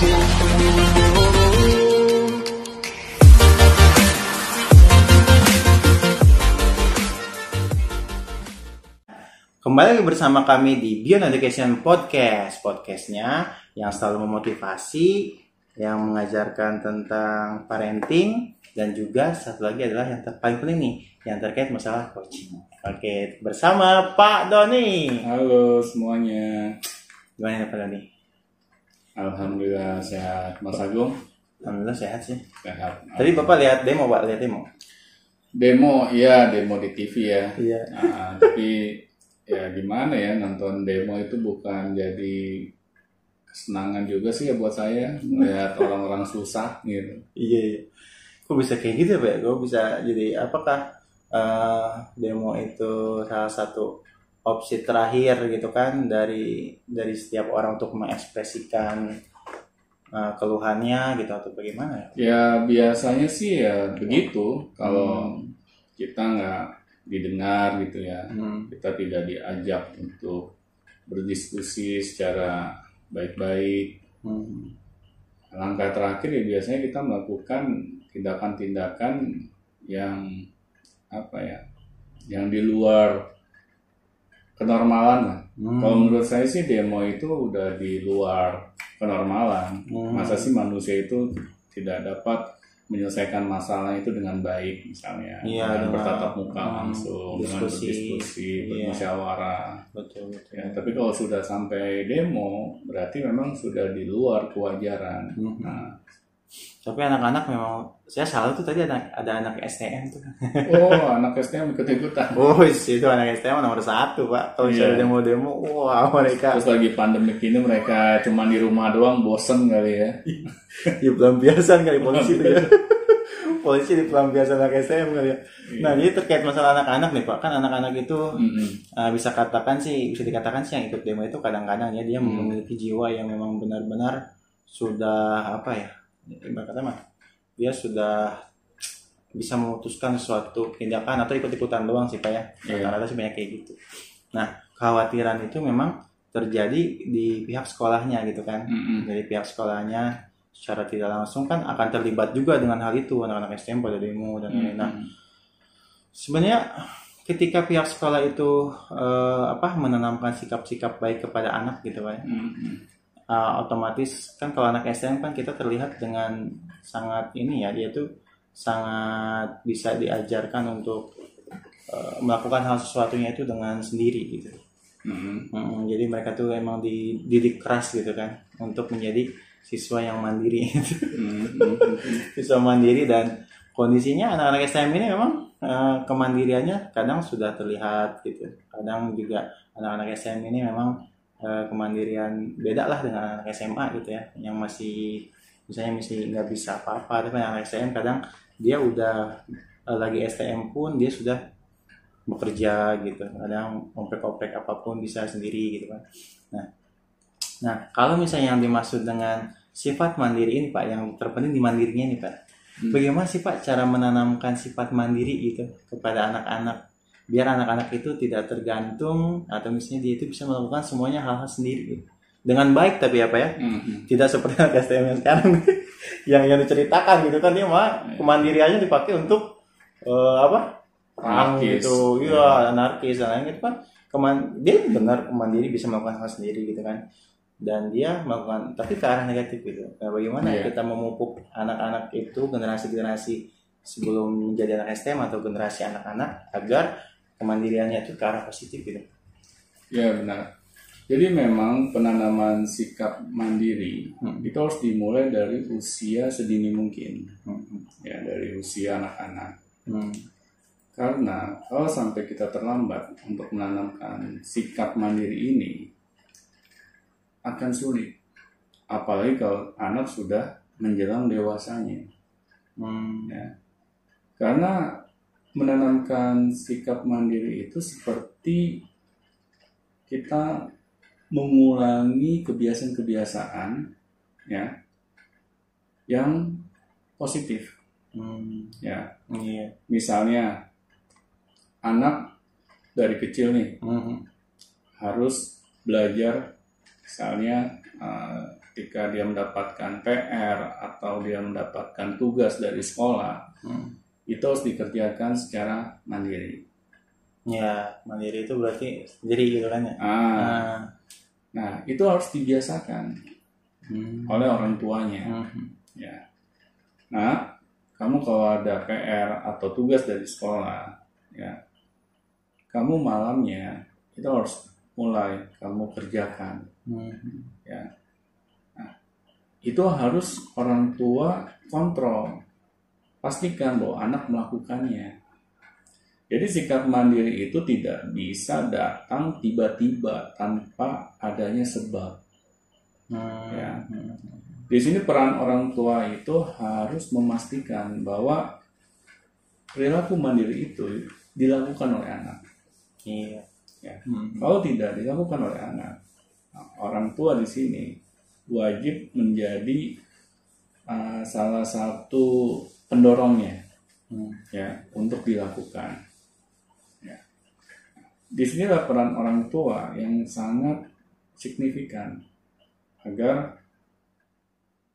Kembali lagi bersama kami di Beyond Education Podcast. Podcastnya yang selalu memotivasi, yang mengajarkan tentang parenting, dan juga satu lagi adalah yang paling penting nih, yang terkait masalah coaching. Oke, bersama Pak Doni. Halo semuanya, Gimana Pak Doni? Alhamdulillah sehat. Mas Agung Alhamdulillah sehat sih. sehat. Tadi Bapak lihat demo, Pak, lihat demo. Demo, iya demo di TV ya. Iya. Nah, tapi ya gimana ya nonton demo itu bukan jadi kesenangan juga sih ya buat saya melihat orang-orang susah gitu. Iya, iya. Kok bisa kayak gitu ya, Pak? Kok bisa jadi apakah eh, demo itu salah satu opsi terakhir gitu kan dari dari setiap orang untuk mengekspresikan eh, keluhannya gitu atau bagaimana ya? Ya biasanya sih ya begitu kalau kita nggak didengar gitu ya. Hmm. kita tidak diajak untuk berdiskusi secara baik-baik. Hmm. Langkah terakhir ya biasanya kita melakukan tindakan-tindakan yang apa ya, yang di luar kenormalan lah. Hmm. Kalau menurut saya sih demo itu udah di luar kenormalan. Hmm. Masa sih manusia itu tidak dapat menyelesaikan masalah itu dengan baik misalnya Iya, dengan dengan, bertatap muka hmm, langsung dengan diskusi. berdiskusi Iya. bermusyawarah Betul, betul. ya tapi kalau sudah sampai demo berarti memang sudah di luar kewajaran Hmm. nah Tapi anak-anak memang saya salah tuh tadi ada ada anak STM tuh. oh anak STM ikut ikutan Oh, itu anak STM nomor satu, Pak. Kalau Iya. misalnya demo-demo, wah mereka terus lagi pandemik ini mereka cuma di rumah doang bosen kali ya di pelampiasan kali polisi tuh ya. polisi di pelampiasan anak STM kali ya. Nah, jadi terkait masalah anak-anak nih Pak, kan anak-anak itu Mm-mm. uh, bisa katakan sih, bisa dikatakan sih yang ikut demo itu kadang-kadang ya dia memiliki jiwa yang memang benar-benar sudah apa ya, ibarat kata mah dia sudah bisa memutuskan suatu tindakan atau ikut-ikutan doang sih Pak ya. Iya. Rata-rata sih banyak kayak gitu. Nah, kekhawatiran itu memang terjadi di pihak sekolahnya gitu kan Mm-mm. dari pihak sekolahnya secara tidak langsung kan akan terlibat juga dengan hal itu anak-anak STM pada demo dan lain-lain. Nah, Mm-mm. sebenarnya ketika pihak sekolah itu eh, apa menanamkan sikap-sikap baik kepada anak gitu kan, Mm-mm. Eh, otomatis kan kalau anak STM kan kita terlihat dengan sangat ini ya dia tuh sangat bisa diajarkan untuk eh, melakukan hal sesuatunya itu dengan sendiri gitu. Mm-mm. Mm, jadi mereka tuh emang dididik keras gitu kan untuk menjadi siswa yang mandiri Mm-mm. siswa mandiri dan kondisinya anak-anak STM ini memang eh, kemandiriannya kadang sudah terlihat gitu kadang juga anak-anak STM ini memang eh, kemandirian beda lah dengan anak SMA gitu ya. Yang masih misalnya masih nggak bisa apa-apa tapi anak STM kadang dia udah eh, lagi STM pun dia sudah bekerja gitu. Kadang oprek-oprek apa pun bisa sendiri gitu kan. Nah nah kalau misalnya yang dimaksud dengan sifat mandiri ini pak yang terpenting di mandirinya nih pak. Hmm. bagaimana sih pak cara menanamkan sifat mandiri gitu kepada anak-anak biar anak-anak itu tidak tergantung atau misalnya dia itu bisa melakukan semuanya hal-hal sendiri gitu. dengan baik tapi apa ya? Mm-mm. tidak seperti anak STM yang sekarang. Yang yang diceritakan gitu kan dia mah kemandiriannya dipakai untuk eh, apa? Perang gitu. Iya anarkis dan lain gitu kan. Keman, dia benar mandiri bisa melakukan hal sendiri gitu kan. Dan dia melakukan tapi ke arah negatif gitu. Nah, bagaimana Iya. kita memupuk anak-anak itu generasi-generasi sebelum menjadi anak STM atau generasi anak-anak agar kemandiriannya itu ke arah positif gitu Ya benar. Jadi memang penanaman sikap mandiri Hmm. itu harus dimulai dari usia sedini mungkin, Hmm. ya dari usia anak-anak. Hmm. Karena kalau sampai kita terlambat untuk menanamkan sikap mandiri ini akan sulit. Apalagi kalau anak sudah menjelang dewasanya. Hmm. Ya. Karena menanamkan sikap mandiri itu seperti kita mengulangi kebiasaan-kebiasaan ya yang positif Hmm. ya Iya. misalnya anak dari kecil nih Hmm. harus belajar misalnya eh, ketika dia mendapatkan PR atau dia mendapatkan tugas dari sekolah Hmm. Itu harus dikerjakan secara mandiri. Ya, mandiri itu berarti sendiri gitu kan ya. Ah, Nah. nah itu harus dibiasakan Hmm. oleh orang tuanya. Hmm. Ya. Nah, kamu kalau ada PR atau tugas dari sekolah, ya, kamu malamnya itu harus mulai kamu kerjakan. Hmm. Ya. Nah, itu harus orang tua kontrol. Pastikan bahwa anak melakukannya. Jadi sikap mandiri itu tidak bisa datang tiba-tiba tanpa adanya sebab. Hmm. Ya. Di sini peran orang tua itu harus memastikan bahwa perilaku mandiri itu dilakukan oleh anak. Iya. Ya. Hmm. Kalau tidak dilakukan oleh anak, orang tua di sini wajib menjadi uh, salah satu pendorongnya Hmm. ya untuk dilakukan. Ya. Di sinilah peran orang tua yang sangat signifikan agar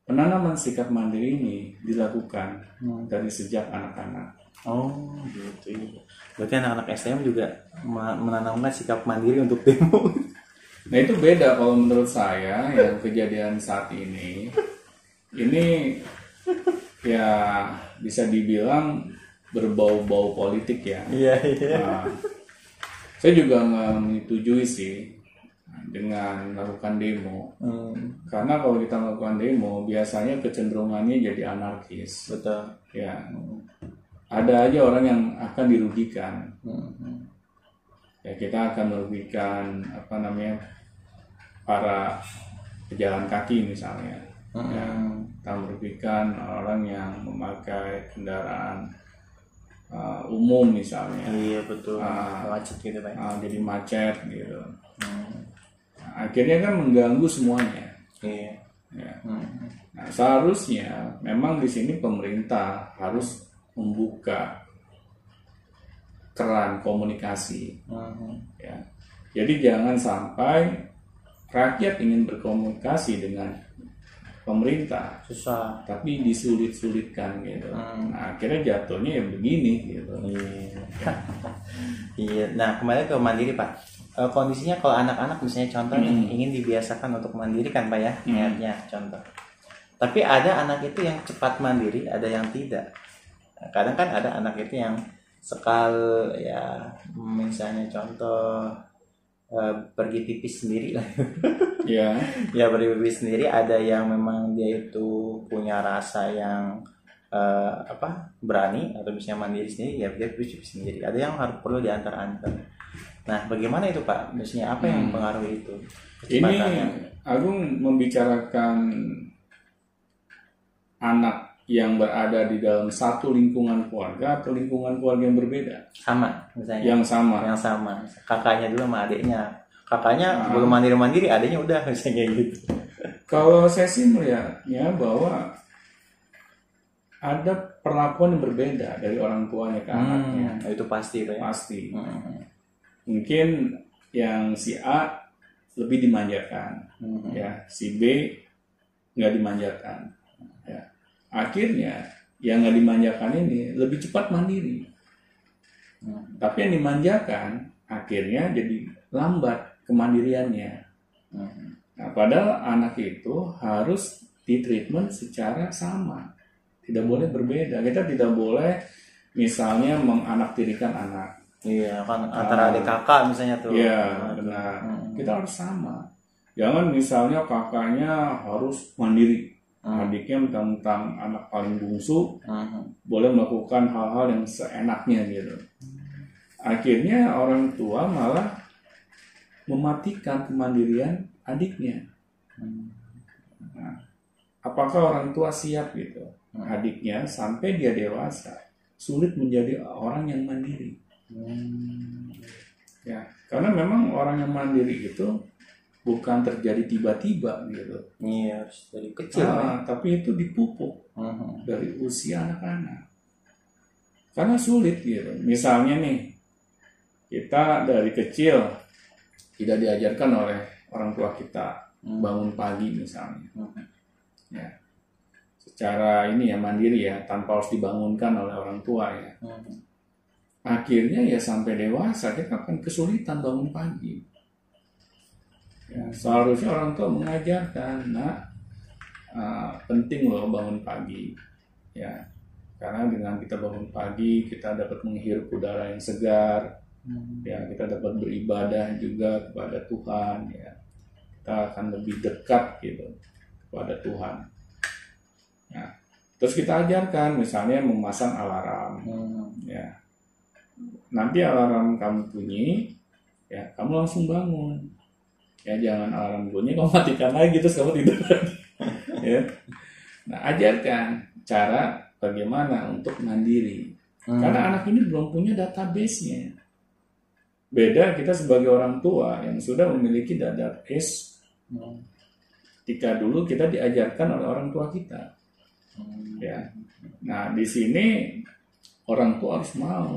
penanaman sikap mandiri ini dilakukan Hmm. dari sejak anak-anak. Oh, gitu. iya. Berarti anak-anak SM juga menanamkan sikap mandiri untuk demo. Nah itu beda kalau menurut saya yang kejadian saat ini ini ya bisa dibilang berbau-bau politik ya. Iya, iya. Nah, saya juga nggak menyetujui sih dengan melakukan demo Hmm. karena kalau kita melakukan demo biasanya kecenderungannya jadi anarkis Betul. ya ada aja orang yang akan dirugikan Hmm. ya kita akan merugikan apa namanya para pejalan kaki misalnya ya Hmm. Kita merugikan orang yang memakai kendaraan uh, umum misalnya Iya betul. Ah. Macet gitu pak. uh, jadi macet gitu Hmm. Nah, akhirnya kan mengganggu semuanya Iya. ya Hmm. nah seharusnya memang di sini pemerintah harus membuka keran komunikasi Hmm. ya. Jadi jangan sampai rakyat ingin berkomunikasi dengan pemerintah Susah. tapi disulit-sulitkan gitu. Hmm. Nah, akhirnya jatuhnya ya begini gitu. Iya. iya. Nah kembali ke mandiri pak. Eh, kondisinya kalau anak-anak misalnya contoh nih, Hmm. ingin dibiasakan untuk mandiri kan pak ya Hmm. niatnya contoh. Tapi ada anak itu yang cepat mandiri, ada yang tidak. Nah, kadang kan ada anak itu yang sekal ya misalnya contoh eh, pergi pipis sendiri lah. Ya, ya pergi pipis sendiri ada yang memang dia itu punya rasa yang eh, apa berani atau misalnya mandiri sendiri ya dia pipis pipis sendiri ada yang harus perlu diantar-antar nah bagaimana itu pak misalnya apa yang Hmm. mempengaruhi itu ini. Agung membicarakan anak yang berada di dalam satu lingkungan keluarga atau lingkungan keluarga yang berbeda, sama misalnya. Yang sama. yang sama. Kakaknya dulu sama adiknya. Kakaknya Ah. belum mandiri mandiri adiknya udah misalnya kayak gitu. Kalau saya sih melihatnya bahwa ada perlakuan yang berbeda dari orang tuanya ke anaknya, Hmm, itu pasti pak ya. Pasti. Hmm, Mungkin yang si A lebih dimanjakan, hmm, ya. Si B nggak dimanjakan. Ya. Akhirnya yang nggak dimanjakan ini lebih cepat mandiri. hmm, Tapi yang dimanjakan akhirnya jadi lambat kemandiriannya. hmm. Nah, padahal anak itu harus ditreatment secara sama. Tidak boleh berbeda. Kita tidak boleh misalnya menganaktirikan anak. iya kan antara adik kakak misalnya tuh Iya, Nah, benar. Hmm. Kita harus sama. Jangan misalnya kakaknya harus mandiri. Hmm. Adiknya mentang-mentang anak paling bungsu Hmm. boleh melakukan hal-hal yang seenaknya gitu. Akhirnya orang tua malah mematikan kemandirian adiknya. Hmm. Apakah orang tua siap gitu? Hmm. Adiknya sampai dia dewasa sulit menjadi orang yang mandiri. Hmm. Ya, karena memang orang yang mandiri itu bukan terjadi tiba-tiba gitu. Iya, harus dari kecil. ya. Ah, tapi itu dipupuk Mhm. dari usia anak-anak. Karena sulit gitu. Misalnya nih, kita dari kecil tidak diajarkan oleh orang tua kita Hmm. bangun pagi misalnya Hmm. ya secara ini ya mandiri ya tanpa harus dibangunkan oleh orang tua ya Hmm. akhirnya ya sampai dewasa dia akan kesulitan bangun pagi ya, seharusnya orang tua mengajarkan nak uh, penting loh bangun pagi. Ya karena dengan kita bangun pagi kita dapat menghirup udara yang segar. Hmm. ya kita dapat beribadah juga kepada Tuhan ya. Kita akan lebih dekat gitu kepada Tuhan. Ya terus kita ajarkan misalnya memasang alarm. Hmm. ya nanti alarm kamu bunyi ya kamu langsung bangun ya jangan alarm bunyi kamu matikan lagi terus kamu tidur ya. Nah ajarkan cara bagaimana untuk mandiri. Hmm. karena anak ini belum punya database-nya. Beda kita sebagai orang tua yang sudah memiliki database. Hmm. ketika dulu kita diajarkan oleh orang tua kita. Hmm. ya. Nah di sini orang tua harus mau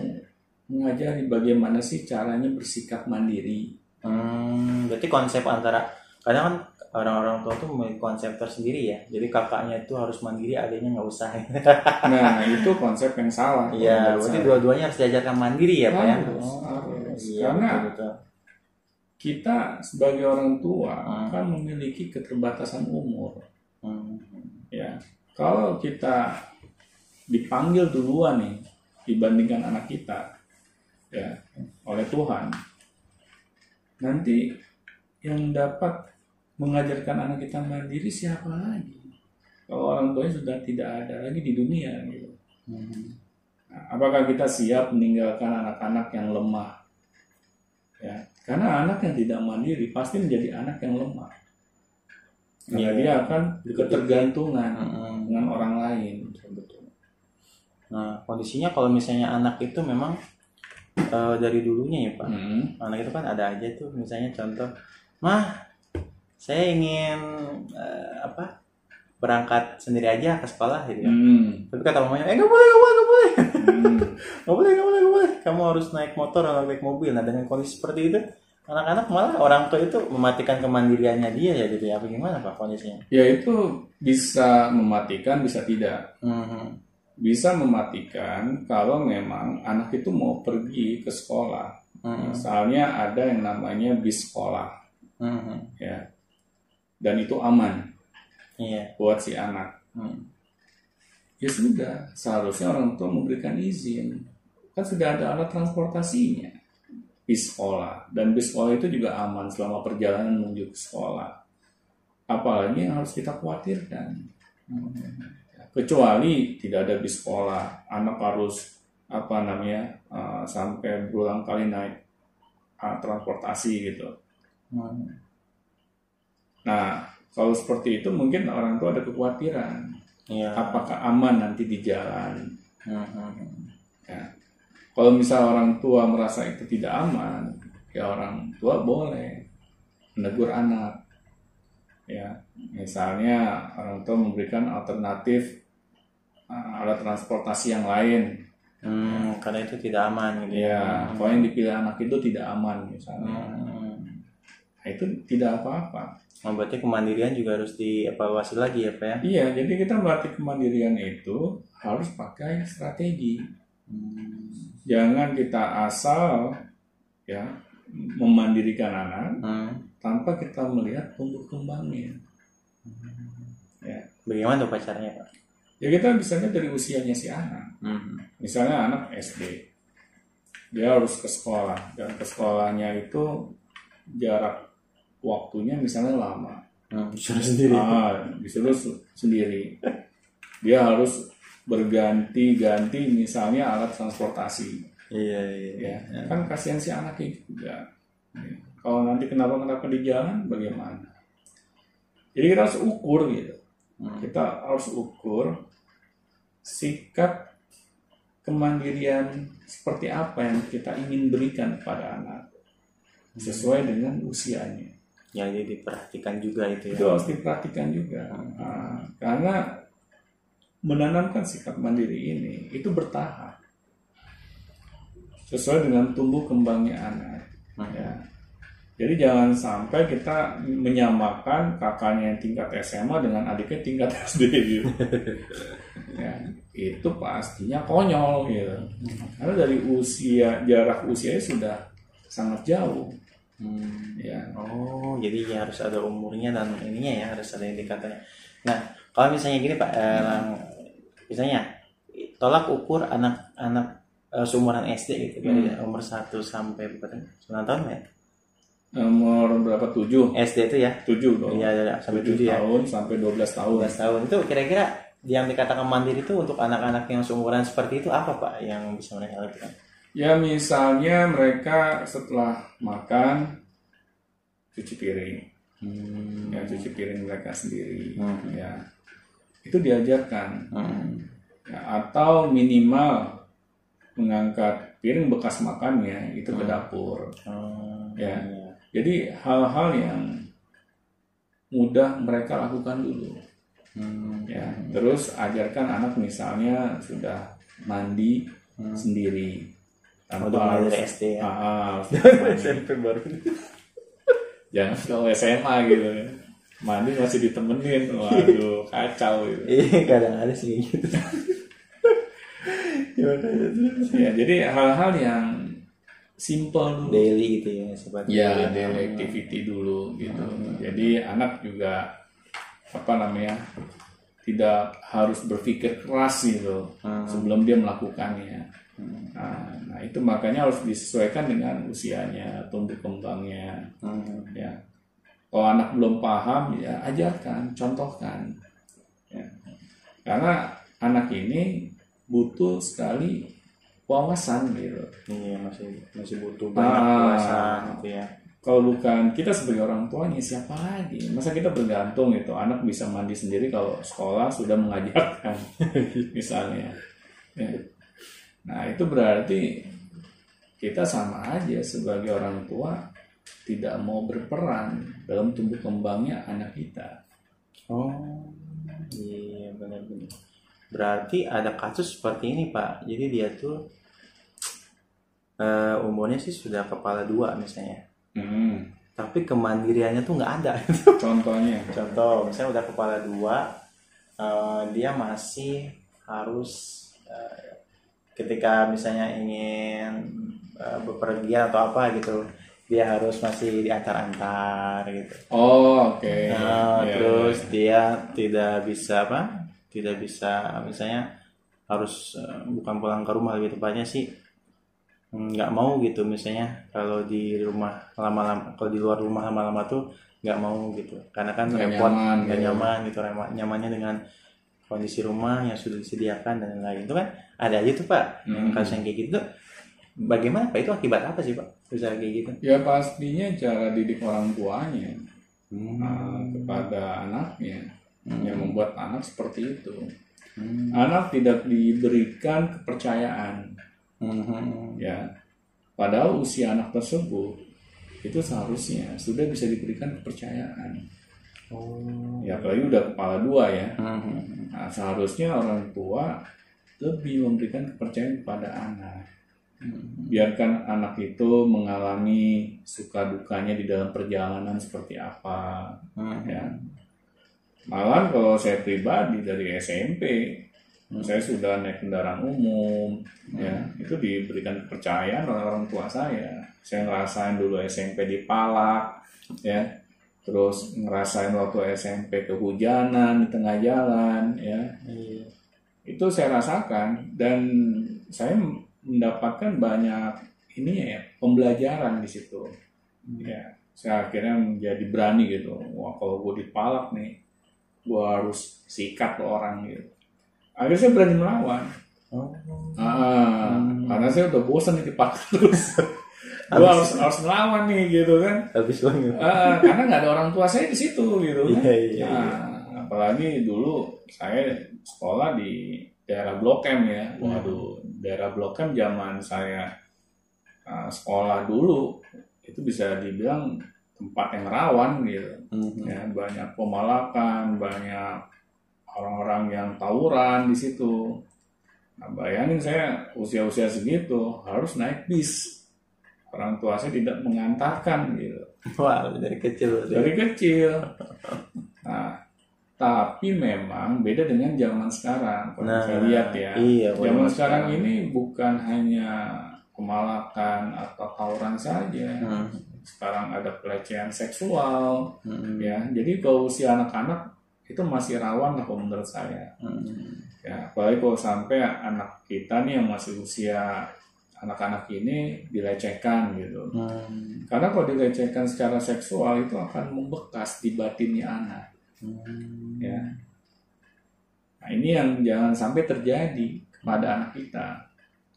mengajari bagaimana sih caranya bersikap mandiri Hmm, berarti konsep antara kadang kan orang-orang tua tuh memiliki konsep tersendiri ya. Jadi kakaknya itu harus mandiri, adanya nggak usah. nah itu konsep yang salah Iya, berarti dua-duanya harus diajarkan mandiri ya, Pak ya. Harus, Oh, harus. Iya, Karena- betul, betul. kita sebagai orang tua Hmm. kan memiliki keterbatasan umur Hmm. ya kalau kita dipanggil duluan nih dibandingkan anak kita ya oleh Tuhan nanti yang dapat mengajarkan anak kita mandiri siapa lagi kalau orang tuanya sudah tidak ada lagi di dunia gitu Hmm. Nah, apakah kita siap meninggalkan anak-anak yang lemah ya karena anak yang tidak mandiri pasti menjadi anak yang lemah karena dia akan ketergantungan Hmm. dengan orang lain Betul. Nah, kondisinya kalau misalnya anak itu memang eh, dari dulunya ya, Pak. Hmm. anak itu kan ada aja tuh misalnya contoh mah saya ingin eh, apa berangkat sendiri aja ke sekolah gitu ya Hmm. tapi kata mamanya eh nggak boleh nggak boleh nggak boleh Hmm. nggak boleh nggak boleh nggak boleh kamu harus naik motor atau naik mobil nah dengan kondisi seperti itu anak-anak malah orang tua itu mematikan kemandiriannya dia ya gitu ya apa gimana pak kondisinya ya itu bisa mematikan bisa tidak Mhm. Bisa mematikan kalau memang anak itu mau pergi ke sekolah. Mhm. misalnya ada yang namanya bis sekolah. Mhm. ya. Dan itu aman iya. buat si anak. Mhm. ya sudah seharusnya orang tua memberikan izin. Kan sudah ada alat transportasinya. Bis sekolah. Dan bis sekolah itu juga aman selama perjalanan menuju ke sekolah. Apalagi yang harus kita khawatirkan. Mhm. Kecuali tidak ada bis sekolah anak harus apa namanya uh, sampai berulang kali naik uh, transportasi gitu Mhm. nah kalau seperti itu mungkin orang tua ada kekhawatiran iya apakah aman nanti di jalan Mhm. Ya. Kalau misal orang tua merasa itu tidak aman, ya orang tua boleh menegur anak. Ya, misalnya orang tua memberikan alternatif alat transportasi yang lain. Hmm, karena itu tidak aman gitu Ya, kalau yang dipilih anak itu tidak aman misalnya. Hmm. Nah, itu tidak apa-apa. Oh, berarti kemandirian juga harus dievaluasi lagi ya Pak ya? Iya, jadi kita melatih kemandirian itu harus pakai strategi. Hmm. Jangan kita asal ya memandirikan anak Hmm. tanpa kita melihat tumbuh kembangnya. Ya, Bagaimana tuh pacarnya Pak? Ya kita bisa lihat dari usianya si anak. Hmm. Misalnya anak SD, dia harus ke sekolah dan ke sekolahnya itu jarak waktunya misalnya lama. Disuruh sendiri. Ah, disuruh su- sendiri. Dia harus berganti-ganti misalnya alat transportasi. Iya iya. Ya, kan kasihan si anak itu juga. Ya. Kalau nanti kenapa-kenapa di jalan, bagaimana? Jadi kita harus ukur gitu. Hmm. Kita harus ukur sikap kemandirian seperti apa yang kita ingin berikan kepada anak sesuai dengan usianya. Ya jadi diperhatikan juga itu Itu ya. harus diperhatikan juga. Nah, karena menanamkan sikap mandiri ini itu bertahap sesuai dengan tumbuh kembangnya anak. Hmm. Ya. Jadi jangan sampai kita menyamakan kakaknya yang tingkat SMA dengan adiknya tingkat SD gitu. ya, itu pastinya konyol gitu. Karena dari usia jarak usianya sudah sangat jauh. Hmm. Ya. Oh, jadi ya harus ada umurnya dan ininya ya harus ada indikatornya. Nah, kalau misalnya gini Pak, eh, lang- misalnya tolak ukur anak-anak eh, seumuran SD gitu, dari umur 1 sampai berapa tahun? 9 tahun ya? Umur berapa? 7. SD itu ya? 7 dong. Iya, iya, sampai 7 7 ya. tahun sampai 12 tahun. 12 tahun itu kira-kira yang dikatakan mandiri itu untuk anak-anak yang seumuran seperti itu apa Pak yang bisa mereka lakukan? Ya misalnya mereka setelah makan cuci piring, Hmm. ya cuci piring mereka sendiri, Hmm. ya itu diajarkan. Hmm. Ya, atau minimal mengangkat piring bekas makannya itu ke dapur. Oh, Ya. Jadi hal-hal yang mudah mereka lakukan dulu. Hmm. Ya, terus ajarkan anak misalnya sudah mandi Hmm. sendiri udah dari SD ya. Ah, ah. SMP baru. jangan kalau SMA gitu ya. mandi masih ditemenin waduh kacau gitu Iya, kadang ada sih gitu. Ya jadi hal-hal yang simple dulu. Daily gitu ya, seperti ya daily. activity dulu gitu. Jadi anak juga apa namanya tidak harus berpikir keras gitu Hmm. sebelum dia melakukannya. Nah, nah, itu makanya harus disesuaikan dengan usianya tumbuh kembangnya. Hmm. ya. Kalau anak belum paham ya ajarkan contohkan. Ya. karena anak ini butuh sekali wawasan gitu Iya, masih masih butuh banyak Ah. penjelasan gitu ya. kalau bukan kita sebagai orang tuanya siapa lagi masa kita bergantung itu anak bisa mandi sendiri kalau sekolah sudah mengajarkan misalnya Ya. nah itu berarti kita sama aja sebagai orang tua tidak mau berperan dalam tumbuh kembangnya anak kita Oh, iya benar-benar. Berarti ada kasus seperti ini Pak. Jadi dia tuh eh, umurnya sih sudah kepala dua misalnya, Hmm, tapi kemandiriannya tuh nggak ada. contohnya Contoh, misalnya udah kepala dua, eh, dia masih harus eh, ketika misalnya ingin eh, bepergian atau apa gitu, dia harus masih diantar-antar gitu. oh oke Nah, Ya, terus ya, ya. dia tidak bisa apa? Tidak bisa misalnya harus bukan pulang ke rumah lebih tepatnya sih nggak mau gitu misalnya kalau di rumah lama-lama kalau di luar rumah lama-lama tuh nggak mau gitu karena kan Nggak repot nyaman, nggak gitu. nyaman gitu nyamannya dengan kondisi rumah yang sudah disediakan dan lain-lain itu kan ada aja tuh pak yang Hmm. kasus yang kayak gitu tuh bagaimana pak itu akibat apa sih pak bisa kayak gitu ya pastinya cara didik orang tuanya Hmm. uh, kepada anaknya yang membuat anak seperti itu Hmm. anak tidak diberikan kepercayaan Hmm. ya padahal usia anak tersebut itu seharusnya sudah bisa diberikan kepercayaan Oh. ya apalagi udah kepala dua ya Hmm. nah, seharusnya orang tua lebih memberikan kepercayaan kepada anak biarkan anak itu mengalami suka dukanya di dalam perjalanan seperti apa Hmm. ya malah kalau saya pribadi dari SMP saya sudah naik kendaraan umum ya. Itu diberikan kepercayaan oleh orang tua saya. Saya ngerasain dulu SMP di Palak ya. Terus ngerasain waktu SMP kehujanan di tengah jalan ya. Iya. itu saya rasakan dan saya mendapatkan banyak ini ya pembelajaran di situ. Ya saya akhirnya menjadi berani gitu. Wah kalau gue dipalak nih gue harus sikat ke orang gitu akhirnya saya berani melawan Oh. ah, Hmm. karena saya udah bosan nih dipalak terus gue harus harus melawan nih gitu kan Habis banget. Ah, karena nggak ada orang tua saya di situ gitu kan. Iya, iya, Nah, apalagi dulu saya sekolah di daerah Blok M ya. Hmm. Waduh, daerah Blok M zaman saya ah, sekolah dulu itu bisa dibilang tempat yang rawan gitu. Hmm. Ya, banyak pemalakan, banyak orang-orang yang tawuran di situ. Nah, bayangin saya usia-usia segitu harus naik bis orang tua saya tidak mengantarkan gitu Wah, dari kecil. dari kecil. Nah, tapi memang beda dengan zaman sekarang. Kalau Nah, saya lihat ya, iya, zaman sekarang. ini bukan hanya kemalakan atau tawuran saja. Hmm. Sekarang ada pelecehan seksual, Hmm. ya. Jadi kalau usia anak-anak itu masih rawan lah kalau menurut saya. Hmm. Ya, apalagi kalau sampai anak kita nih yang masih usia anak-anak ini dilecehkan gitu. Hmm. Karena kalau dilecehkan secara seksual itu akan membekas di batinnya anak. Hmm. Ya. Nah ini yang jangan sampai terjadi kepada anak kita.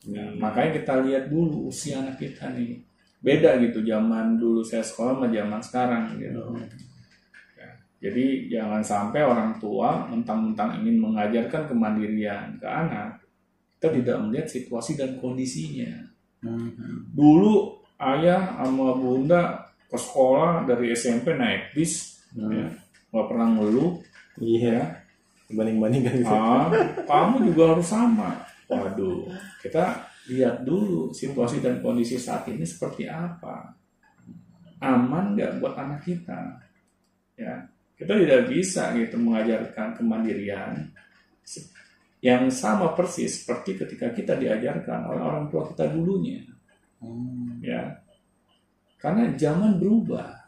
Ya, Iya. makanya kita lihat dulu usia anak kita nih. Beda gitu zaman dulu saya sekolah sama zaman sekarang gitu. Ya, Jadi jangan sampai orang tua mentang-mentang ingin mengajarkan kemandirian ke anak, kita tidak melihat situasi dan kondisinya. Hmm. Dulu ayah sama bunda ke sekolah dari SMP naik bis, Hmm. ya, nggak pernah ngeluh, Iya, ya. dibanding-bandingkan. Ah, kamu juga harus sama. Waduh, kita lihat dulu situasi dan kondisi saat ini seperti apa. Aman nggak buat anak kita? Ya, kita tidak bisa gitu mengajarkan kemandirian yang sama persis seperti ketika kita diajarkan oleh orang tua kita dulunya. Hmm. ya karena zaman berubah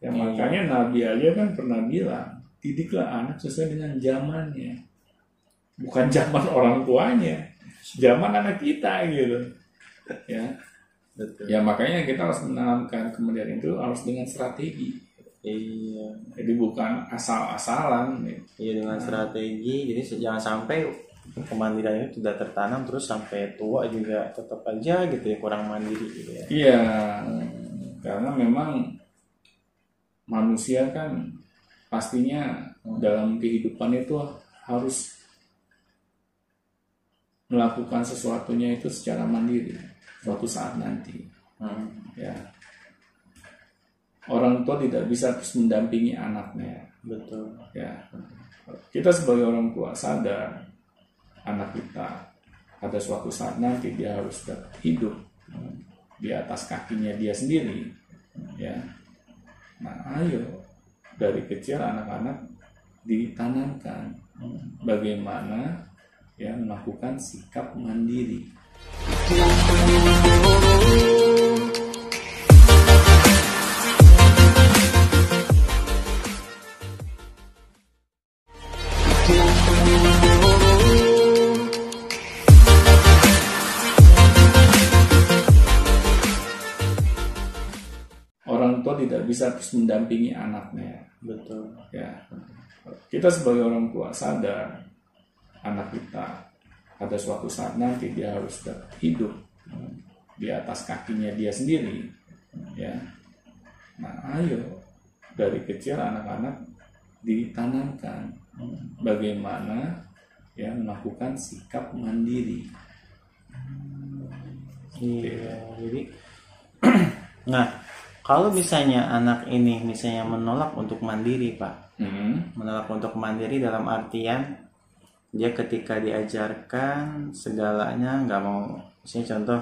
ya Iya. makanya Nabi aja kan pernah bilang didiklah anak sesuai dengan zamannya bukan zaman orang tuanya zaman anak kita gitu ya Betul. ya makanya kita harus menanamkan kemudian itu harus dengan strategi Iya. jadi bukan asal-asalan gitu. Iya dengan strategi. Jadi jangan sampai kemandirian itu tidak tertanam terus sampai tua juga tetap aja gitu ya kurang mandiri gitu ya. iya karena memang manusia kan pastinya dalam kehidupan itu harus melakukan sesuatunya itu secara mandiri suatu saat nanti Hmm. ya orang tua tidak bisa terus mendampingi anaknya. Betul. ya. Kita sebagai orang tua sadar anak kita pada suatu saat nanti dia harus hidup di atas kakinya dia sendiri. Ya. Nah ayo dari kecil anak-anak ditanamkan bagaimana ya melakukan sikap mandiri bisa terus mendampingi anaknya. Betul. ya. Kita sebagai orang tua sadar anak kita pada suatu saat nanti dia harus hidup di atas kakinya dia sendiri. Ya. Nah ayo dari kecil anak-anak ditanamkan bagaimana ya melakukan sikap mandiri. Iya. Jadi nah kalau misalnya anak ini misalnya menolak untuk mandiri pak, Hmm, menolak untuk mandiri dalam artian dia ketika diajarkan segalanya nggak mau misalnya contoh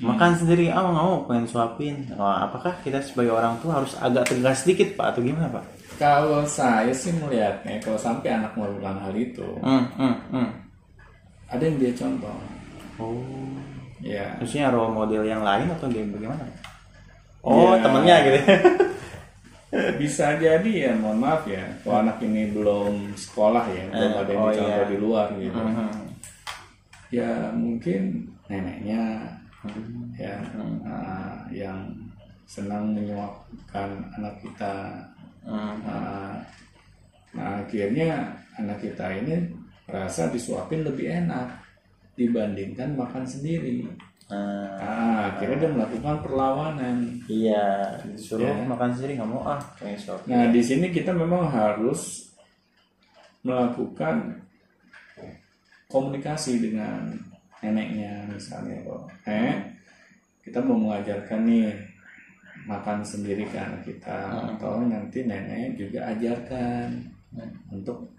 makan sendiri ah nggak mau pengen suapin. Wah, apakah kita sebagai orang tua harus agak tegas sedikit pak atau gimana pak? Kalau saya sih melihatnya kalau sampai anak melakukan hal itu hmm, hmm, hmm. ada yang dia contoh. Oh. Ya. Maksudnya role model yang lain atau dia bagaimana oh Ya. temennya gitu. Bisa jadi ya mohon maaf ya. Kalau anak ini belum sekolah ya belum Eh, ada yang oh dicontoh iya. di luar gitu. Hmm, ya mungkin neneknya hmm, ya ah, yang senang menyuapkan anak kita. Hmm. Ah, nah akhirnya anak kita ini merasa disuapin lebih enak dibandingkan makan sendiri Nah, ah, akhirnya dia melakukan perlawanan iya disuruh Ya. makan sendiri nggak mau ah kayak Nah, di sini kita memang harus melakukan komunikasi dengan neneknya misalnya kok. Eh, kita mau mengajarkan nih makan sendiri ke anak kita Hmm. atau nanti nenek juga ajarkan untuk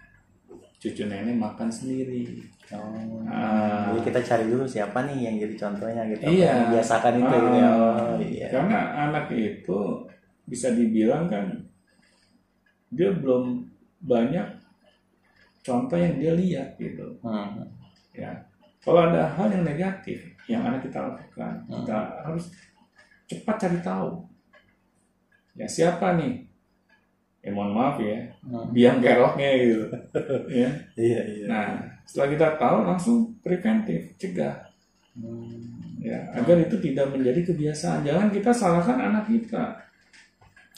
cucu nenek makan sendiri Oh. Ah. Jadi kita cari dulu siapa nih yang jadi contohnya gitu. Iya. Biasakan itu Ah, gitu ya. Oh, iya. karena anak itu bisa dibilang kan dia belum banyak contoh yang dia lihat gitu Hmm. ya kalau ada hal yang negatif yang anak kita lakukan Hmm. kita harus cepat cari tahu ya siapa nih ya mohon maaf ya. Hmm. biang keroknya gitu. Ya. Iya, iya. nah setelah kita tahu langsung preventif cegah. Hmm. ya agar itu tidak menjadi kebiasaan. Jangan kita salahkan anak kita.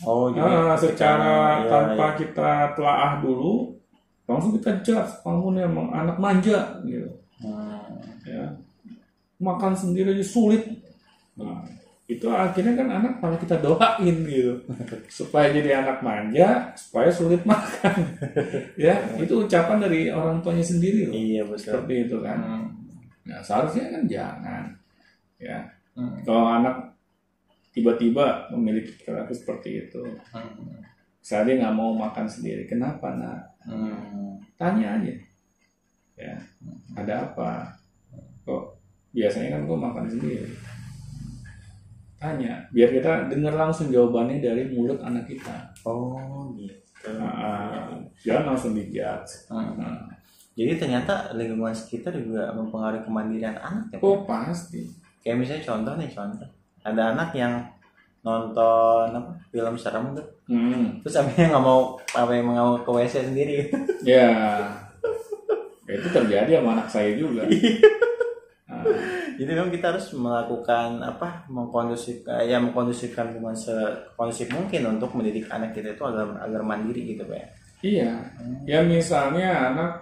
Oh, jadi Ah, ketika- secara iya, tanpa iya. kita telaah dulu langsung kita kamu nih emang anak manja gitu. Hmm. ya. Makan sendiri aja sulit. Nah, itu akhirnya kan anak malah kita doain gitu. Supaya jadi anak manja supaya sulit makan. Ya itu ucapan dari orang tuanya sendiri loh. Iya, betul. seperti itu kan. Hmm. nah seharusnya kan jangan. Ya. Hmm. kalau anak tiba-tiba memiliki perilaku seperti itu Hmm. saya dia nggak mau makan sendiri. Kenapa nak? Hmm. tanya aja. Ya. Ada apa? Kok biasanya kan kok makan sendiri tanya biar kita dengar langsung jawabannya dari mulut anak kita Oh, gitu. Nah, jangan langsung dijudge Hmm. Nah, Jadi ternyata lingkungan sekitar juga mempengaruhi kemandirian anak ya. Oh pasti Kayak misalnya contoh nih contoh. Ada anak yang nonton apa film serem tuh hmm. terus akhirnya nggak mau apa yang mau ke WC sendiri ya Ya, itu terjadi sama anak saya juga Nah, jadi memang kita harus melakukan apa mengkondusifkan ya mengkondusifkan dengan sekondusif mungkin untuk mendidik anak kita itu agar agar mandiri gitu pak ya. iya ya misalnya anak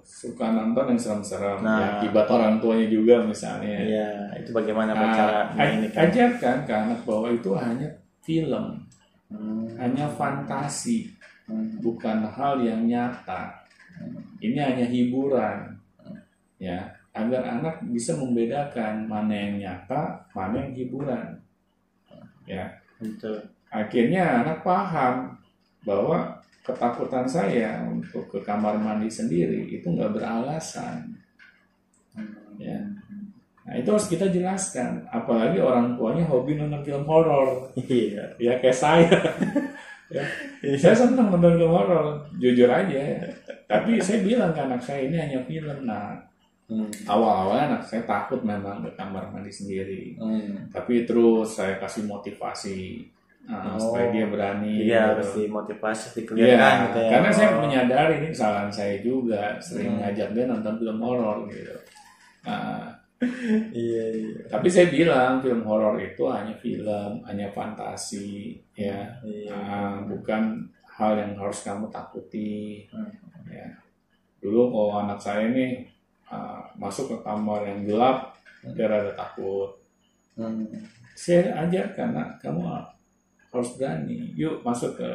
suka nonton yang serem-serem Nah. ya akibat orang tuanya juga misalnya Iya, itu bagaimana Nah, cara aj- ini kan? ajarkan ke anak bahwa itu hanya film, Hmm, hanya fantasi, hmm, bukan hal yang nyata. Ini hanya hiburan, ya, agar anak bisa membedakan mana yang nyata, mana yang hiburan. Ya, betul. akhirnya anak paham bahwa ketakutan saya untuk ke kamar mandi sendiri itu nggak beralasan. Hmm, Ya. Nah itu harus kita jelaskan, apalagi orang tuanya hobi nonton film horor. Iya. ya kayak saya ya. saya senang nonton film horor jujur aja tapi saya bilang ke anak saya ini hanya film nah Hmm, awal-awalnya anak saya takut memang ke kamar mandi sendiri hmm. tapi terus saya kasih motivasi Oh. supaya dia berani Iya, gitu. harus dimotivasi, Iya, gitu ya. karena saya Oh. menyadari ini kesalahan saya juga sering Hmm. ngajak dia nonton film horor gitu nah, Iya, iya. tapi saya bilang film horor itu hanya film hanya fantasi ya Iya. Nah, bukan hal yang harus kamu takuti. Hmm. Ya. Dulu kalau anak saya ini uh, masuk ke kamar yang gelap, dia rada takut. Hmm. Saya ajarkan, nak, kamu harus berani. Yuk masuk ke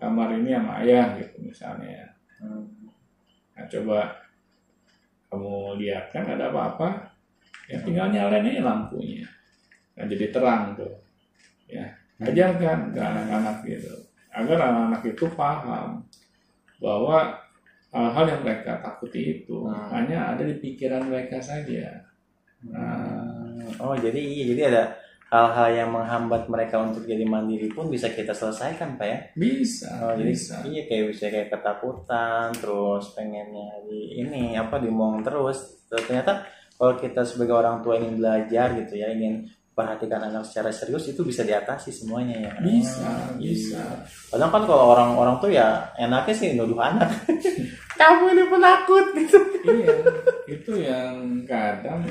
kamar ini sama ayah gitu misalnya. Hmm. Nah, coba kamu lihat kan ada apa-apa, ya tinggal nyalain aja lampunya. Nah, jadi terang tuh. Ya, ajarkan ke anak-anak gitu. Agar anak-anak itu paham bahwa hal-hal yang mereka takuti itu Hmm. hanya ada di pikiran mereka saja. Nah, Oh, jadi iya, jadi ada hal-hal yang menghambat mereka untuk jadi mandiri pun bisa kita selesaikan, Pak ya. bisa, Oh, jadi bisa. iya kayak bisa kayak ketakutan, terus pengennya di ini apa terus. Terus ternyata kalau kita sebagai orang tua ingin belajar gitu ya, ingin perhatikan anak secara serius itu bisa diatasi semuanya ya. Bisa, Oh, bisa. Kadang kan kalau orang-orang tuh ya enaknya sih nuduh anak. Kamu ini penakut gitu. iya, itu yang kadang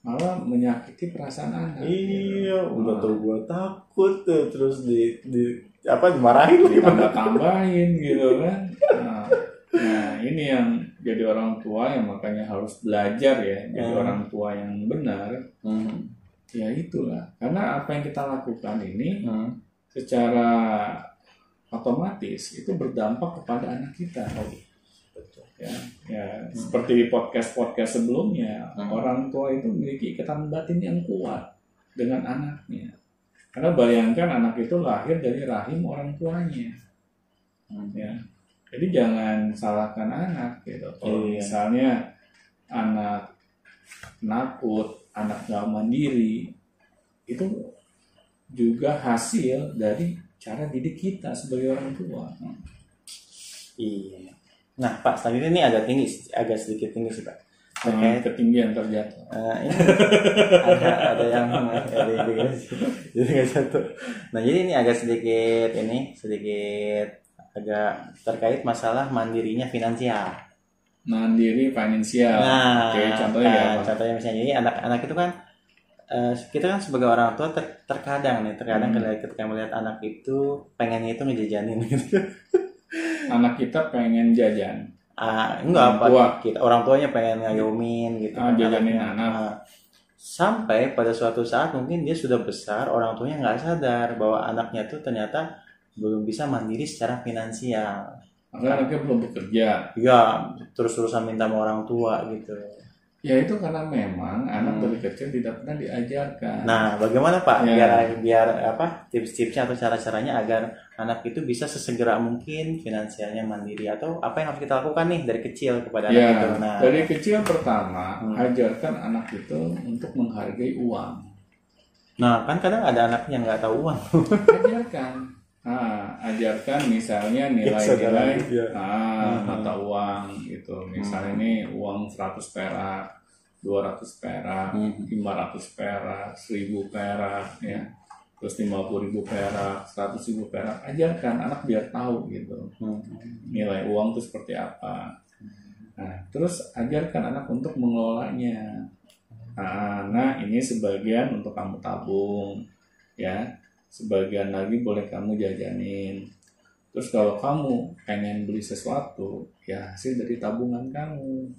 malah menyakiti perasaan anak. Iya, udah Ah. tau gue takut tuh terus di, di apa dimarahin lagi ditambah-tambahin gitu kan. Nah, nah, ini yang jadi orang tua yang makanya harus belajar ya, jadi Hmm. orang tua yang benar. Hmm. Ya itulah, karena apa yang kita lakukan ini Hmm. secara otomatis itu berdampak kepada anak kita. Betul. Ya, ya seperti di podcast-podcast sebelumnya, Hmm. orang tua itu memiliki ikatan batin yang kuat dengan anaknya. Karena bayangkan anak itu lahir dari rahim orang tuanya. Hmm. ya Jadi jangan salahkan anak gitu. Kalau Iya. misalnya anak nakut, anak nggak mandiri, itu juga hasil dari cara didik kita sebagai orang tua. Iya. Nah, Pak, selanjutnya ini agak tinggi, agak sedikit tinggi sih, Pak. Dengan Terkait ketinggian terjatuh. ini ada ada yang ada yang jadi nggak satu. Nah, jadi ini agak sedikit ini sedikit agak terkait masalah mandirinya finansial. Mandiri finansial. Nah, Oke, contohnya ya, nah, apa? contohnya misalnya jadi anak-anak itu kan eh, kita kan sebagai orang tua ter- terkadang nih, terkadang Hmm. ketika melihat anak itu pengennya itu ngejajanin gitu. Anak kita pengen jajan. Ah, enggak apa tua. kita orang tuanya pengen ngayomin gitu. Ah, jajanin anaknya. anak. Ah. sampai pada suatu saat mungkin dia sudah besar, orang tuanya nggak sadar bahwa anaknya tuh ternyata belum bisa mandiri secara finansial. Karena anaknya belum bekerja. Ya, terus-terusan minta sama orang tua gitu. Ya itu karena memang anak Hmm. dari kecil tidak pernah diajarkan. Nah, bagaimana Pak Ya. biar biar apa tips-tipsnya atau cara-caranya agar anak itu bisa sesegera mungkin finansialnya mandiri atau apa yang harus kita lakukan nih dari kecil kepada anak ya, itu? Nah, dari kecil pertama Hmm. ajarkan anak itu untuk menghargai uang. nah kan kadang ada anak yang nggak tahu uang. Ajarkan. Nah, ajarkan misalnya saudara, nilai-nilai ah, Hmm. mata uang gitu. Misalnya ini uang 100 perak, 200 perak, Hmm. 500 perak, 1000 perak ya. Terus 50 ribu perak, 100 ribu perak, ajarkan anak biar tahu gitu. Hmm. nilai uang itu seperti apa. Nah, terus ajarkan anak untuk mengelolanya. Nah, nah, ini sebagian untuk kamu tabung, ya. Sebagian lagi boleh kamu jajanin. Terus kalau kamu pengen beli sesuatu, ya hasil dari tabungan kamu.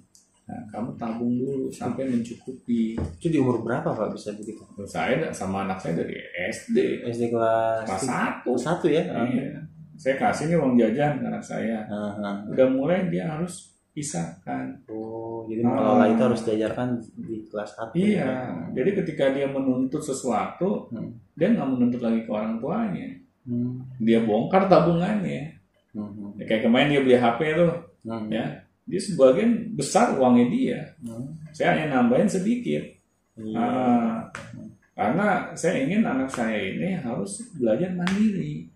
Nah, kamu tabung dulu sampai mencukupi. Itu di umur berapa Pak bisa begitu? Saya sama anak saya dari SD SD kelas kelas satu. satu ya? Iya. Saya kasih nih uang jajan ke anak saya. Ah. udah mulai dia harus pisahkan. Oh, jadi Ah. mengelola itu harus diajarkan di kelas satu. Iya, ya? jadi ketika dia menuntut sesuatu, Hmm. dia nggak menuntut lagi ke orang tuanya. Hmm. Dia bongkar tabungannya. Hmm. Ya, kayak kemarin dia beli HP tuh, Hmm. ya. Dia sebagian besar uangnya dia. Hmm. Saya hanya nambahin sedikit. Iya. Ah, karena saya ingin anak saya ini harus belajar mandiri.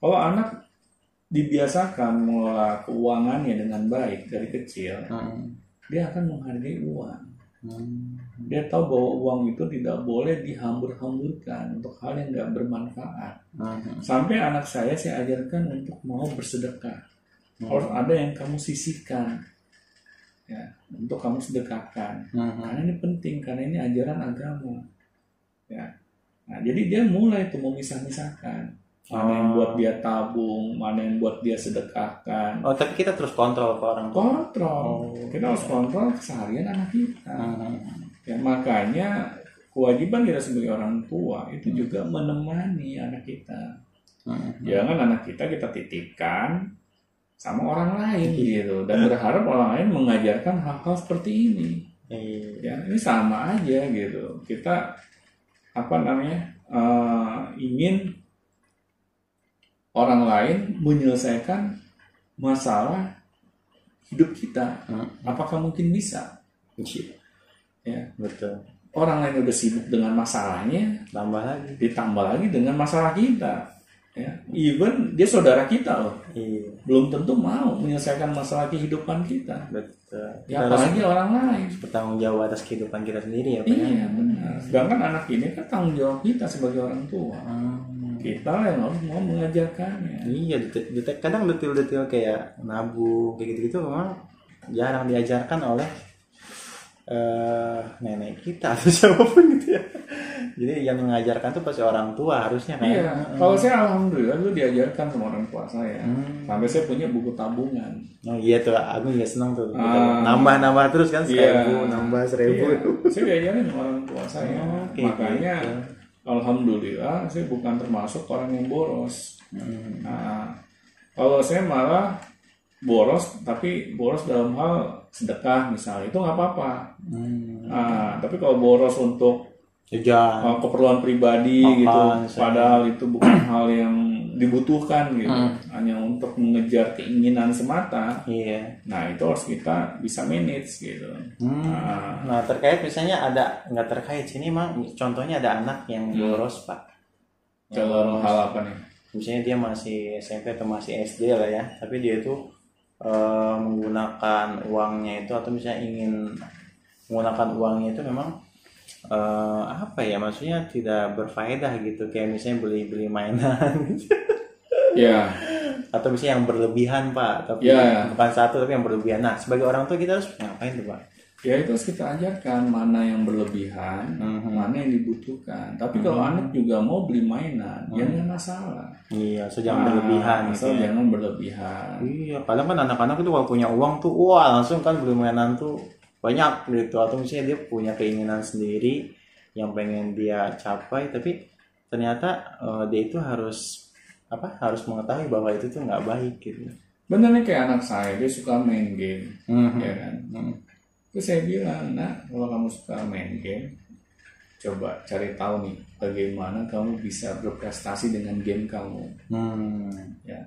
Kalau anak dibiasakan mengelola keuangannya dengan baik dari kecil, Hmm. dia akan menghargai uang. Hmm. Dia tahu bahwa uang itu tidak boleh dihambur-hamburkan untuk hal yang nggak bermanfaat. Hmm. Sampai anak saya saya ajarkan untuk mau bersedekah. Harus ada yang kamu sisihkan, ya, untuk kamu sedekahkan. Hmm. Karena ini penting, karena ini ajaran agama. Ya. Nah, jadi dia mulai tuh memisah-misahkan. Mana yang Oh. buat dia tabung, mana yang buat dia sedekahkan. Oh, tapi kita terus kontrol ke orang tua. Kontrol. Oh. Kita harus kontrol keseharian anak kita. Hmm. Ya, makanya kewajiban kita sebagai orang tua itu juga menemani anak kita. Hmm. Jangan anak kita kita titipkan sama orang lain gitu dan berharap orang lain mengajarkan hal-hal seperti ini. Iya. Ya, ini sama aja gitu. Kita apa namanya eh, ingin orang lain menyelesaikan masalah hidup kita. Hmm. Apakah mungkin bisa? Iya. Ya. Betul. Orang lain udah sibuk dengan masalahnya, Tambah lagi. ditambah lagi dengan masalah kita ya even dia saudara kita loh Iya. belum tentu mau menyelesaikan masalah kehidupan kita Betul. ya Kita harus apalagi orang lain bertanggung jawab atas kehidupan kita sendiri ya ya? iya benar sedangkan anak ini kan tanggung jawab kita sebagai orang tua Hmm. Kita yang harus mau mengajarkannya Iya, detil, detil- kadang detil-detil kayak nabung kayak gitu-gitu memang jarang diajarkan oleh eh nenek kita atau siapa pun gitu ya. Jadi yang mengajarkan tuh pasti orang tua harusnya kan. iya kalau saya alhamdulillah dulu diajarkan sama orang tua saya Hmm. sampai saya punya buku tabungan Oh iya tuh, aku juga seneng tuh. Ah. Nambah-nambah terus kan Iya. seribu, nambah seribu. Iya, saya diajarin sama orang tua saya Oh, makanya gitu. Alhamdulillah saya bukan termasuk orang yang boros Hmm. Nah, kalau saya malah boros, tapi boros dalam hal sedekah misalnya itu nggak apa-apa. Hmm. Nah, tapi kalau boros untuk Jajan. uh, keperluan pribadi Makan, gitu, misalnya. padahal itu bukan hal yang dibutuhkan gitu Hmm. hanya untuk mengejar keinginan semata Iya. nah itu harus kita bisa manage gitu Hmm. Nah, Nah terkait misalnya ada nggak terkait sini emang contohnya ada anak yang Hmm. boros pak. Yang boros. hal apa nih Misalnya dia masih SMP atau masih SD lah ya, tapi dia itu eh, menggunakan uangnya itu atau misalnya ingin menggunakan uangnya itu memang eh, apa ya maksudnya tidak berfaedah gitu. Kayak misalnya beli-beli mainan ya. Atau misalnya yang berlebihan pak. Tapi Ya. bukan satu tapi yang berlebihan. Nah sebagai orang tua kita harus ngapain tuh pak? Ya itu harus kita ajarkan mana yang berlebihan Mhm. mana yang dibutuhkan. Tapi kalau anak juga mau beli mainan ya nggak masalah. Iya so jangan Ah, berlebihan gitu asal ya. jangan berlebihan. Iya, kadang kan anak-anak itu kalau punya uang tuh, wah langsung kan beli mainan tuh banyak gitu. Atau misalnya dia punya keinginan sendiri yang pengen dia capai, tapi ternyata eh, dia itu harus apa? Harus mengetahui bahwa itu tuh nggak baik gitu. bener nih kayak anak saya dia suka main game Mhm. ya kan Mhm. Terus saya bilang, nak kalau kamu suka main game, coba cari tahu nih bagaimana kamu bisa berprestasi dengan game kamu. Hmm. Ya.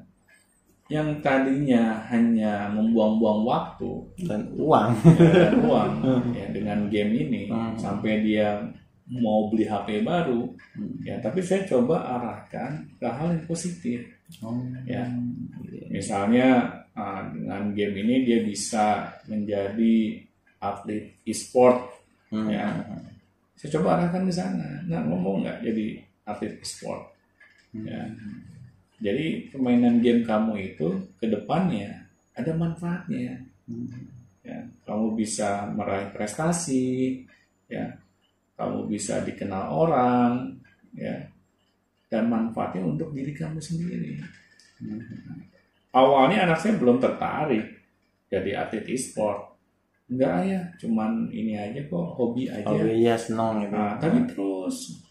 Yang tadinya hanya membuang-buang waktu Dan uang. ya, dan uang ya, dengan game ini Hmm. sampai dia mau beli HP baru, Hmm. ya. Tapi saya coba arahkan ke hal yang positif. Oh. Ya. Misalnya ah, dengan game ini dia bisa menjadi atlet e-sport Hmm. ya saya coba arahkan ke sana nah ngomong nggak jadi atlet e-sport ya jadi permainan game kamu itu ke depannya ada manfaatnya. Hmm. ya kamu bisa meraih prestasi ya. Kamu bisa dikenal orang ya. Dan manfaatnya untuk diri kamu sendiri. Awalnya anak saya belum tertarik jadi atlet e-sport. Enggak ya. Cuman ini aja kok hobi aja. Iya senang gitu. Nah, tapi terus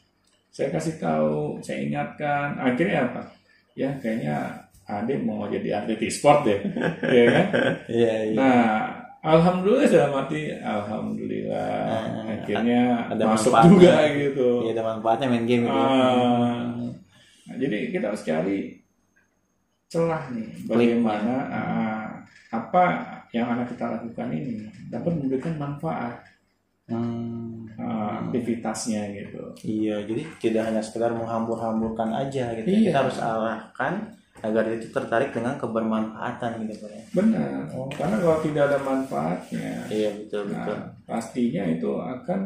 saya kasih tahu, saya ingatkan, akhirnya apa? Ya kayaknya adik mau jadi atlet e-sport deh, ya kan? Iya iya. Nah, alhamdulillah sudah mati, alhamdulillah, Nah, akhirnya ada masuk juga gitu. Iya ada manfaatnya main game gitu. Ah. Nah, jadi kita harus cari celah nih, bagaimana ah, apa yang anak kita lakukan ini dapat memberikan manfaat Hmm. ah, aktivitasnya gitu. Iya, jadi tidak hanya sekedar menghambur-hamburkan aja gitu. Iya. Kita harus arahkan agar itu tertarik dengan kebermanfaatan gitu Pak. ya. Benar, Oh. karena kalau tidak ada manfaatnya, Iya betul betul. nah, pastinya itu akan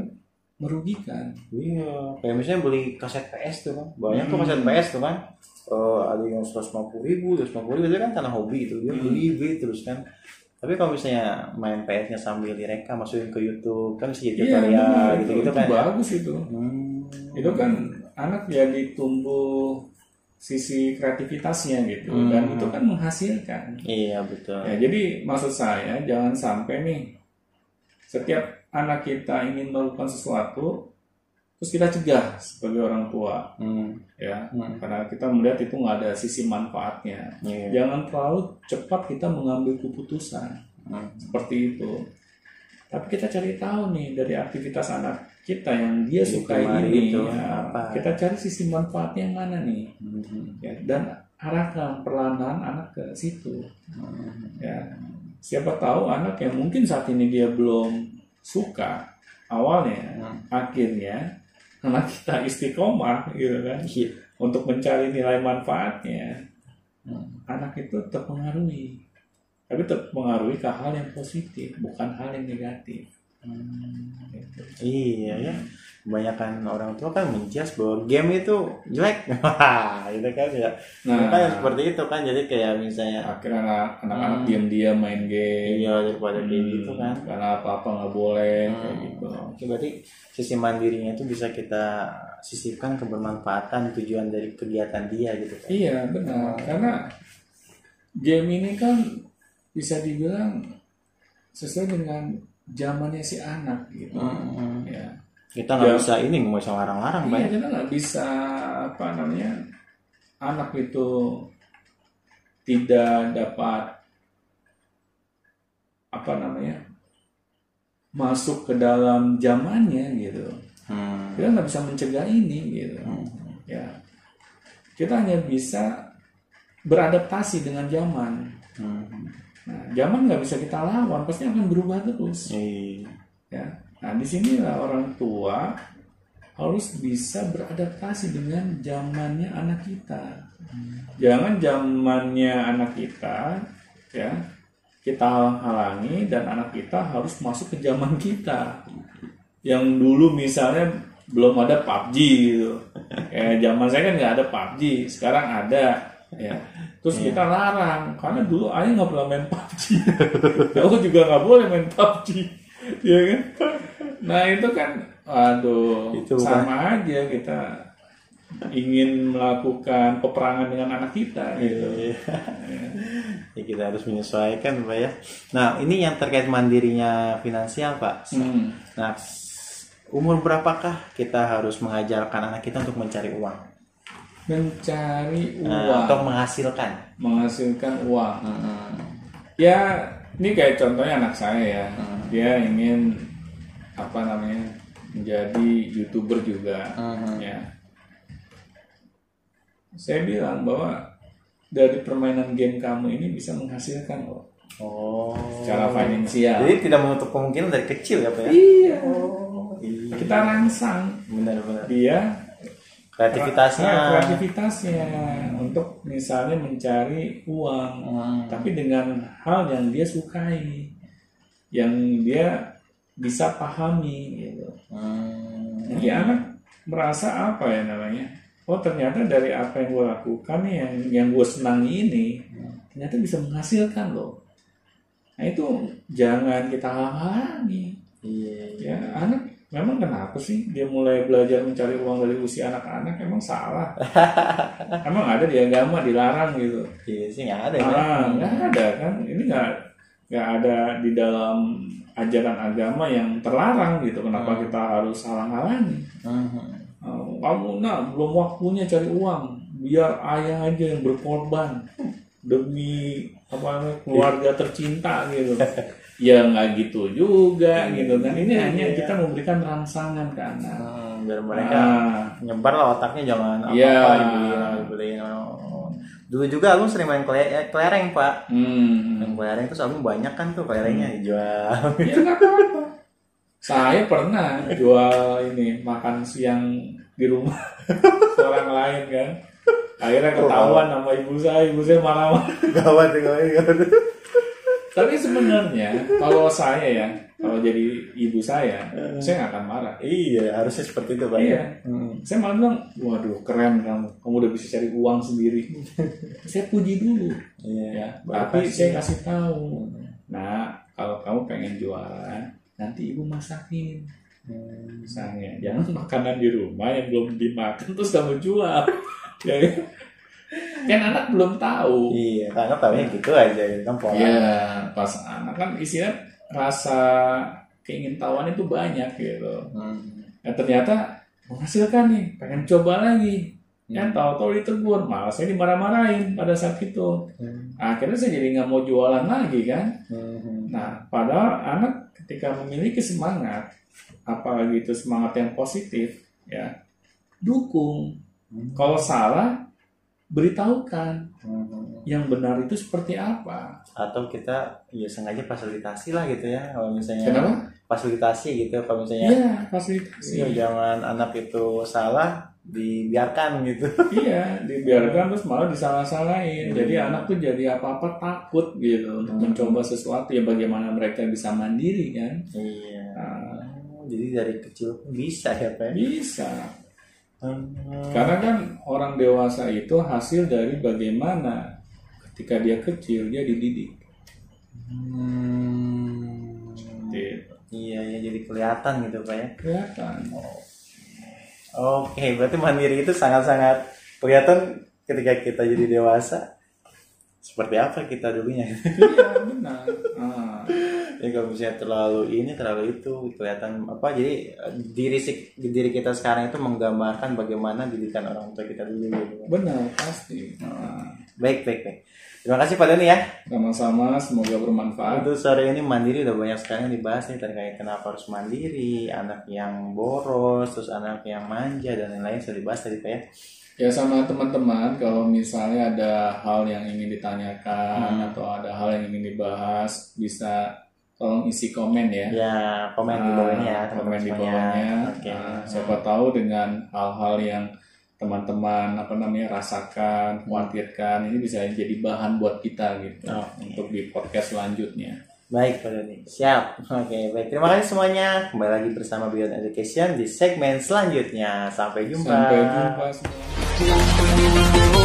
merugikan. Iya, kayak misalnya beli kaset PS tuh kan, banyak tuh Hmm. kaset PS tuh kan. Eh, ada yang 150 ribu, 150 ribu itu kan karena hobi itu dia Hmm. beli beli terus kan. Tapi kalau misalnya main PS-nya sambil direkam masukin ke YouTube kan bisa jadi Iya, tutorial benar, gitu itu, gitu itu kan. ya. bagus itu. Hmm. Itu kan anak jadi tumbuh sisi kreativitasnya gitu, Hmm. dan itu kan menghasilkan. Iya betul. Ya, jadi maksud saya jangan sampai nih setiap anak kita ingin melakukan sesuatu, terus kita cegah sebagai orang tua, Hmm. ya, Hmm. karena kita melihat itu nggak ada sisi manfaatnya. Iya. Jangan terlalu cepat kita mengambil keputusan Hmm. seperti itu. Tapi kita cari tahu nih dari aktivitas anak kita yang dia Jadi sukai kemarin ini, itu ya, apa? kita cari sisi manfaatnya yang mana nih, Hmm. ya, dan arahkan perlahan anak ke situ. Hmm. Ya, siapa tahu anak yang mungkin saat ini dia belum suka awalnya, Hmm. akhirnya anak kita istiqomah gitu kan, Iya. untuk mencari nilai manfaatnya, Hmm. anak itu terpengaruhi tapi terpengaruhi ke hal yang positif bukan hal yang negatif Gitu. Iya ya. Kebanyakan orang tua kan menjudge bahwa game itu jelek. Wah, gitu kan ya. nah kan seperti itu kan jadi kayak misalnya akhirnya anak- anak-anak Hmm. diam-diam main game iya daripada kayak Hmm, gitu kan. karena apa-apa nggak boleh kayak Hmm. gitu Oke, berarti sisi mandirinya itu bisa kita sisipkan kebermanfaatan tujuan dari kegiatan dia gitu kan. iya benar karena game ini kan bisa dibilang sesuai dengan zamannya si anak gitu Hmm. ya Kita nggak Ya. bisa ini nggak bisa larang-larang Iya, banyak. kita nggak bisa apa namanya anak itu tidak dapat apa namanya masuk ke dalam zamannya gitu. Hmm. Kita nggak bisa mencegah ini gitu. Hmm. Ya, kita hanya bisa beradaptasi dengan zaman. Hmm. Zaman nggak bisa kita lawan, pasti akan berubah terus. Iya. Ya. Nah, di sinilah orang tua harus bisa beradaptasi dengan zamannya anak kita. Jangan zamannya anak kita, ya kita halang-halangi dan anak kita harus masuk ke zaman kita. Yang dulu misalnya belum ada PUBG gitu. Ya, zaman saya kan nggak ada PUBG, sekarang ada. Ya, terus kita larang karena dulu ayah nggak pernah main PUBG. Aku juga nggak boleh main PUBG, ya kan? Nah itu kan, aduh, Itu sama aja kita ingin melakukan peperangan dengan anak kita gitu. Iya. ya kita harus menyesuaikan Pak ya. Nah ini yang terkait mandirinya finansial Pak. Hmm. Nah umur berapakah kita harus mengajarkan anak kita untuk mencari uang Mencari Nah, uang, atau menghasilkan? menghasilkan uang. Ya, ini kayak contohnya anak saya ya. Dia ingin apa namanya menjadi youtuber juga. Ya. Saya bilang bahwa dari permainan game kamu ini bisa menghasilkan loh Oh. secara finansial. Jadi tidak menutup kemungkinan dari kecil ya Pak ya? Iya. Oh, iya. Kita rangsang Benar-benar. dia Kreativitasnya. Nah, kreativitasnya untuk misalnya mencari uang, Hmm. tapi dengan hal yang dia sukai, yang dia bisa pahami gitu. Hmm. Jadi anak merasa apa ya namanya? Oh ternyata dari apa yang gue lakukan yang yang gue senangi ini, ternyata bisa menghasilkan loh. Nah itu jangan kita halangi. Iya. Ya anak memang kenapa sih dia mulai belajar mencari uang dari usia anak-anak? Emang salah? emang ada di agama dilarang gitu? Iya sih nggak ada ya. Ah, nggak ada kan? Ini nggak nggak ada di dalam ajaran agama yang terlarang gitu. Kenapa kita harus halang-halangi? Hmm. Oh, kamu nak belum waktunya cari uang biar ayah aja yang berkorban demi apa namanya, keluarga tercinta gitu ya nggak gitu juga gitu kan. Ini hanya kita memberikan rangsangan ke anak. Hmm, biar mereka Ah, nyebar lah otaknya jangan Iya. dibeliin dibeliin oh. dulu juga lu sering main eh, kelereng pak. Hmm. main kelereng terus album banyak kan tuh kelerengnya dijual. Ya nggak apa-apa. Saya pernah jual ini makan siang di rumah orang lain kan. Akhirnya ketahuan sama ibu saya ibu saya marah-marah. Gawat gawat Tapi sebenarnya kalau saya ya, kalau jadi ibu saya, saya nggak akan marah. iya harusnya seperti itu pak Iya. Hmm. Saya malah bilang, waduh keren kamu, kamu udah bisa cari uang sendiri. saya puji dulu, iya ya. Tapi kasih. saya kasih tahu, nah kalau kamu pengen jualan, nanti ibu masakin. Hmm. Misalnya, jangan makanan di rumah yang belum dimakan terus kamu jual. ya, kan? kan anak belum tahu. iya karena tahunya gitu aja gitu kan pola Ya, pas anak kan isinya rasa keingintahuan itu banyak gitu. Hmm. Ya ternyata menghasilkan nih, pengen coba lagi. Kan Hmm. tahu-tahu ditegur, malah saya dimarah-marahin pada saat itu. Hmm. Akhirnya saya jadi nggak mau jualan lagi kan. Hmm. Nah, padahal anak ketika memiliki semangat, apalagi itu semangat yang positif, ya dukung. Hmm. Kalau salah, beritahukan Hmm. yang benar itu seperti apa. atau kita ya sengaja fasilitasi lah gitu ya kalau misalnya Kenapa? fasilitasi gitu kalau misalnya Iya, fasilitasi. Iya, jangan anak itu salah dibiarkan gitu. Iya, dibiarkan terus malah disalah-salahin. Jadi Iya. anak tuh jadi apa-apa takut gitu untuk Hmm. mencoba sesuatu ya bagaimana mereka bisa mandiri kan? Iya. Nah, Jadi dari kecil bisa ya Pak. bisa. Hmm. Karena kan orang dewasa itu hasil dari bagaimana ketika dia kecil dia dididik. Hmm. Iya ya jadi kelihatan gitu Pak ya. Kelihatan. Oke, berarti mandiri itu sangat-sangat kelihatan ketika kita jadi dewasa. Seperti apa kita dulunya? iya benar. Ah. Ya kalau misalnya terlalu ini terlalu itu kelihatan apa jadi diri diri kita sekarang itu menggambarkan bagaimana didikan orang tua kita dulu gitu. benar pasti. Nah, baik baik baik. Terima kasih Pak Doni ya. Sama-sama semoga bermanfaat. Untuk sore ini mandiri udah banyak sekali yang dibahas nih terkait kenapa harus mandiri anak yang boros terus anak yang manja dan lain-lain sudah dibahas tadi Pak ya. Ya sama teman-teman kalau misalnya ada hal yang ingin ditanyakan Hmm. atau ada hal yang ingin dibahas bisa tolong isi komen ya. ya komen di bawah ini ya Ah, teman-teman komen di bawahnya. oke Nah, siapa tahu dengan hal-hal yang teman-teman apa namanya rasakan, khawatirkan ini bisa jadi bahan buat kita gitu Oh, untuk di podcast selanjutnya. Baik Pak Doni, siap. Oke, baik. Terima kasih semuanya. Kembali lagi bersama Beyond Education di segmen selanjutnya. Sampai jumpa. Sampai jumpa semua.